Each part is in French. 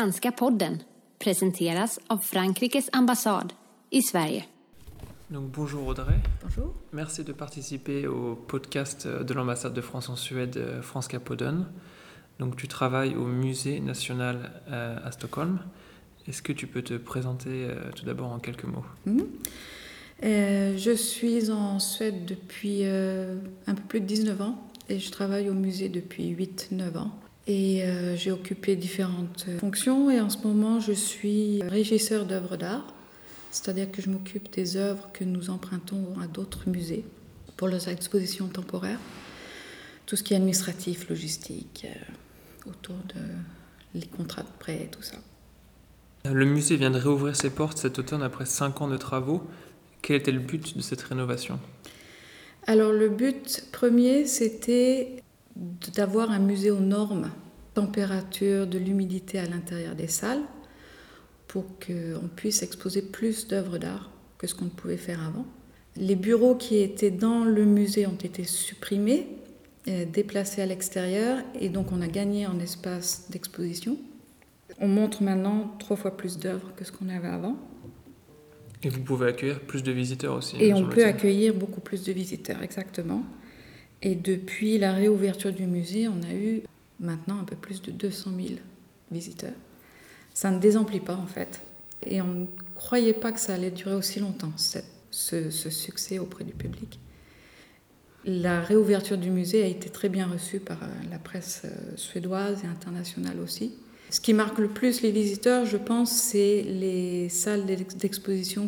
Franska podden presenteras av Frankrikes ambassad i Sverige. Donc bonjour Audrey. Bonjour. Merci de participer au podcast de l'ambassade de France en Suède, Franska podden. Donc tu travailles au musée national euh, à Stockholm. Est-ce que tu peux te présenter euh, tout d'abord en quelques mots? Mhm. Euh, je suis en Suède depuis euh, un peu plus de 19 ans et je travaille au musée depuis 8-9 ans. Et euh, j'ai occupé différentes euh, fonctions et en ce moment je suis régisseur d'œuvres d'art, c'est-à-dire que je m'occupe des œuvres que nous empruntons à d'autres musées pour leurs expositions temporaires, tout ce qui est administratif, logistique, euh, autour de les contrats de prêt, tout ça. Le musée vient de réouvrir ses portes cet automne après 5 ans de travaux. Quel était le but de cette rénovation? Alors le but premier, c'était d'avoir un musée aux normes, température, de l'humidité à l'intérieur des salles, pour qu'on puisse exposer plus d'œuvres d'art que ce qu'on ne pouvait faire avant. Les bureaux qui étaient dans le musée ont été supprimés, euh, déplacés à l'extérieur, et donc on a gagné en espace d'exposition. On montre maintenant trois fois plus d'œuvres que ce qu'on avait avant. Et vous pouvez accueillir plus de visiteurs aussi. Et me on peut accueillir beaucoup plus de visiteurs, exactement. Et depuis la réouverture du musée, on a eu maintenant un peu plus de 200 000 visiteurs. Ça ne désemplit pas en fait. Et on ne croyait pas que ça allait durer aussi longtemps, ce, ce succès auprès du public. La réouverture du musée a été très bien reçue par euh, la presse euh, suédoise et internationale aussi. Ce qui marque le plus les visiteurs, je pense, c'est les salles d'ex- d'exposition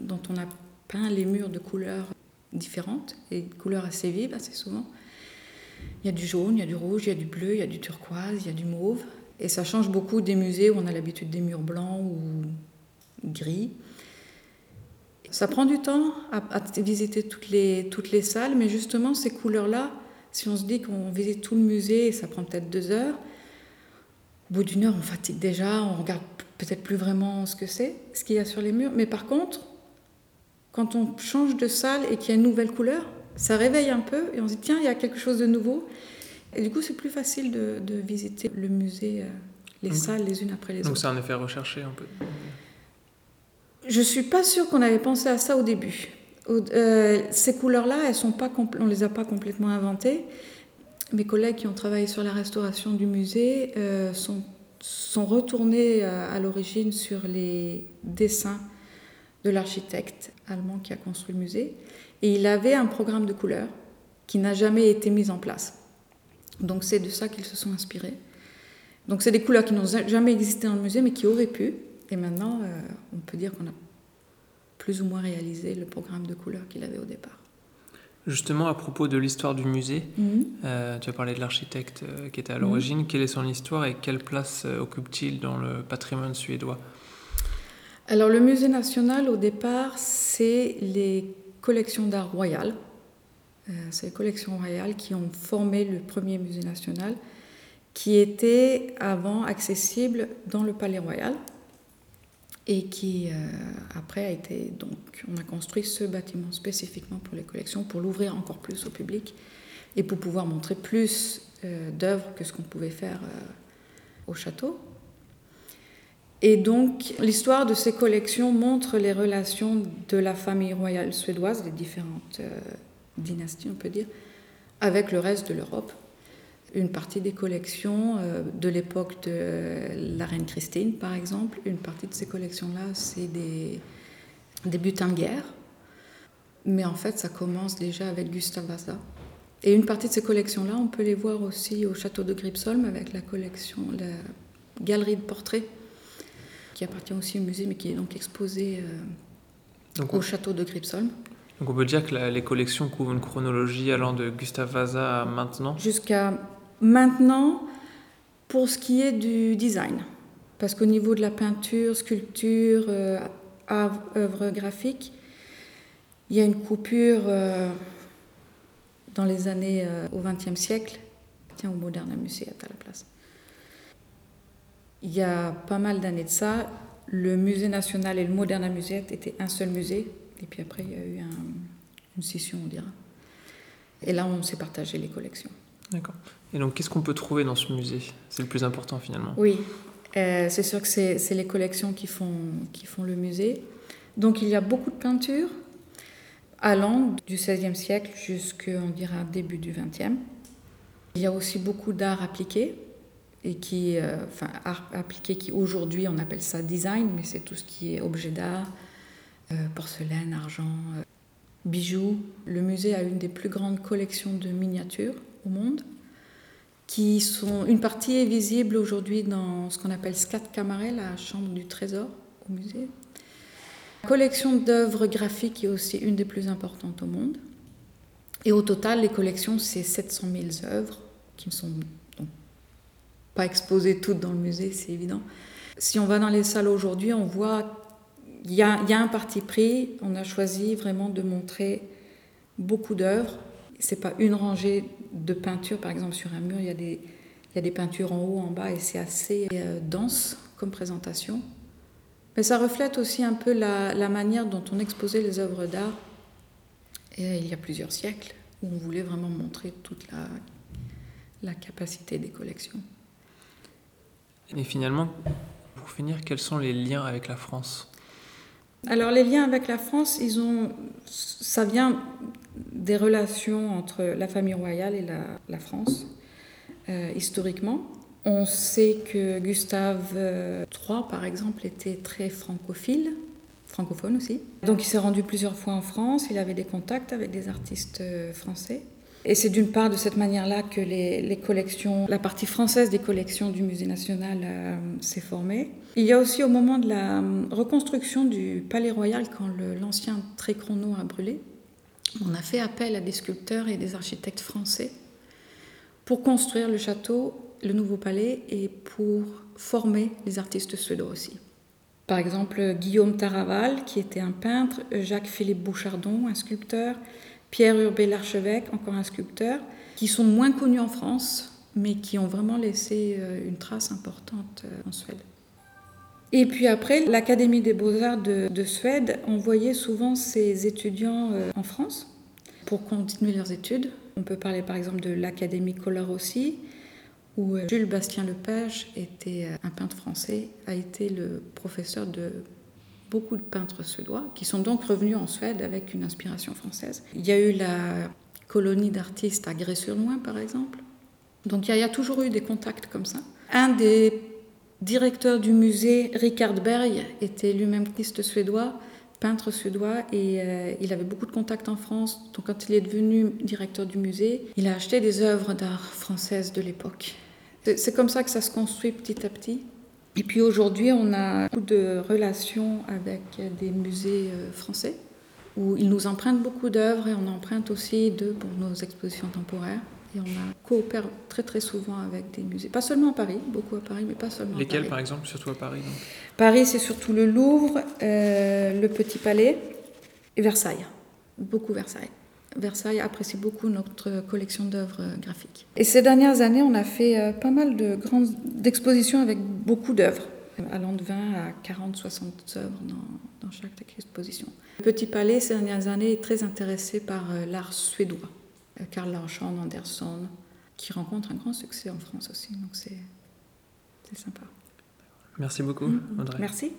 dont on a peint les murs de couleurs différentes et de couleurs assez vives assez souvent. Il y a du jaune, il y a du rouge, il y a du bleu, il y a du turquoise, il y a du mauve. Et ça change beaucoup des musées où on a l'habitude des murs blancs ou gris. Ça prend du temps à, visiter toutes les, toutes les salles, mais justement ces couleurs-là, si on se dit qu'on visite tout le musée et ça prend peut-être deux heures, au bout d'une heure on fatigue déjà, on regarde peut-être plus vraiment ce que c'est, ce qu'il y a sur les murs. Mais par contre, quand on change de salle et qu'il y a une nouvelle couleur, ça réveille un peu et on se dit tiens, il y a quelque chose de nouveau. Et du coup, c'est plus facile de, de visiter le musée, euh, les salles les unes après les Donc autres. c'est un effet recherché un peu. Je suis pas sûre qu'on avait pensé à ça au début. Euh, ces couleurs-là, elles sont pas on les a pas complètement inventées. Mes collègues qui ont travaillé sur la restauration du musée euh, sont, sont retournés à l'origine sur les dessins de l'architecte allemand qui a construit le musée. Et il avait un programme de couleurs qui n'a jamais été mis en place. Donc c'est de ça qu'ils se sont inspirés. Donc c'est des couleurs qui n'ont jamais existé dans le musée, mais qui auraient pu. Et maintenant, euh, on peut dire qu'on a plus ou moins réalisé le programme de couleurs qu'il avait au départ. Justement, à propos de l'histoire du musée, euh, tu as parlé de l'architecte euh, qui était à Mhm. l'origine. Quelle est son histoire et quelle place occupe-t-il dans le patrimoine suédois? Alors le musée national, au départ, c'est les collections d'art royal. Euh, c'est les collections royales qui ont formé le premier musée national, qui était avant accessible dans le palais royal et qui euh, après a été donc on a construit ce bâtiment spécifiquement pour les collections pour l'ouvrir encore plus au public et pour pouvoir montrer plus euh, d'œuvres que ce qu'on pouvait faire au château. Et donc, l'histoire de ces collections montre les relations de la famille royale suédoise, les différentes euh, dynasties, on peut dire, avec le reste de l'Europe. Une partie des collections euh, de l'époque de la reine Christine, par exemple, une partie de ces collections-là, c'est des, des butins de guerre. Mais en fait, ça commence déjà avec Gustav Vasa. Et une partie de ces collections-là, on peut les voir aussi au château de Gripsholm avec collection, la galerie de portraits qui appartient aussi au musée, mais qui est donc exposé euh, au château de Gripsholm. donc on peut dire que la- les collections couvrent une chronologie allant de Gustav Vasa à maintenant. Jusqu'à maintenant, pour ce qui est du design. Parce qu'au niveau de la peinture, sculpture, euh, œuvre graphique, il y a une coupure euh, dans les années euh, au XXe siècle. Tiens, au Moderna Museet à la place. Il y a pas mal d'années de ça, le musée national et le Moderna Museet étaient un seul musée. Et puis après, il y a eu un- une scission, on dira. Et là, on s'est partagé les collections. D'accord. Et donc, qu'est-ce qu'on peut trouver dans ce musée? C'est le plus important finalement. Oui. Euh, c'est sûr que c'est les collections qui font, qui font le musée. Donc il y a beaucoup de peintures allant du XVIe siècle jusqu'on dira début du XXe. Il y a aussi beaucoup d'art appliqué et qui, euh, enfin, art appliqué qui aujourd'hui on appelle ça design, mais c'est tout ce qui est objet d'art, euh, porcelaine, argent, bijoux. Le musée a une des plus grandes collections de miniatures au monde qui sont une partie est visible aujourd'hui dans ce qu'on appelle Scat Camaret, la chambre du trésor au musée. La collection d'œuvres graphiques est aussi une des plus importantes au monde. Et au total, les collections, c'est 700 000 œuvres qui sont pas exposées toutes dans le musée, c'est évident. Si on va dans les salles aujourd'hui, on voit il y, a, un parti pris. On a choisi vraiment de montrer beaucoup d'œuvres. C'est pas une rangée de peintures, par exemple sur un mur, il y a des, il y a des peintures en haut, en bas, et c'est assez euh, dense comme présentation. Mais ça reflète aussi un peu la, manière dont on exposait les œuvres d'art et il y a plusieurs siècles, où on voulait vraiment montrer toute la, la capacité des collections. Et finalement, pour finir, quels sont les liens avec la France? Alors les liens avec la France, ils ont, ça vient des relations entre la famille royale et la, France, euh, historiquement. On sait que Gustave III, euh, par exemple, était très francophile, francophone aussi. Donc il s'est rendu plusieurs fois en France, il avait des contacts avec des artistes euh, français. Et c'est d'une part de cette manière-là que la partie française des collections du Musée national euh, s'est formée. Il y a aussi au moment de la reconstruction du Palais Royal, quand l'ancien Trécrono a brûlé, on a fait appel à des sculpteurs et des architectes français pour construire le château, le nouveau palais et pour former les artistes suédois aussi. Par exemple, Guillaume Taraval, qui était un peintre, Jacques-Philippe Bouchardon, un sculpteur, Pierre Urbé l'Archevêque, encore un sculpteur, qui sont moins connus en France, mais qui ont vraiment laissé euh, une trace importante euh, en Suède. Et puis après, l'Académie des beaux-arts de, Suède envoyait souvent ses étudiants euh, en France pour continuer leurs études. On peut parler par exemple de l'Académie Collard aussi, où Jules Bastien Lepage était un peintre français, a été le professeur de beaucoup de peintres suédois qui sont donc revenus en Suède avec une inspiration française. Il y a eu la colonie d'artistes à Grès-sur-Loing, par exemple. Donc il y, a, toujours eu des contacts comme ça. Un des directeurs du musée, Richard Berg, était lui-même artiste suédois, peintre suédois, et euh, il avait beaucoup de contacts en France. Donc quand il est devenu directeur du musée, il a acheté des œuvres d'art françaises de l'époque. C'est comme ça que ça se construit petit à petit. Et puis aujourd'hui, on a beaucoup de relations avec des musées euh, français où ils nous empruntent beaucoup d'œuvres et on emprunte aussi d'eux pour nos expositions temporaires. Et on coopère très très souvent avec des musées, pas seulement à Paris, beaucoup à Paris, mais pas seulement Lesquels à Paris. par exemple, surtout à Paris Paris, c'est surtout le Louvre, euh, le Petit Palais et Versailles. Beaucoup Versailles. Versailles apprécie beaucoup notre collection d'œuvres graphiques. Et ces dernières années, on a fait euh, pas mal de grandes expositions avec beaucoup d'œuvres, allant de 20 à 40, 60 œuvres dans, dans chaque exposition. Le Petit Palais, ces dernières années, est très intéressé par euh, l'art suédois. Euh, Karl Larsson, Andersson, qui rencontre un grand succès en France aussi, donc c'est sympa. Merci beaucoup, Audrey. Merci.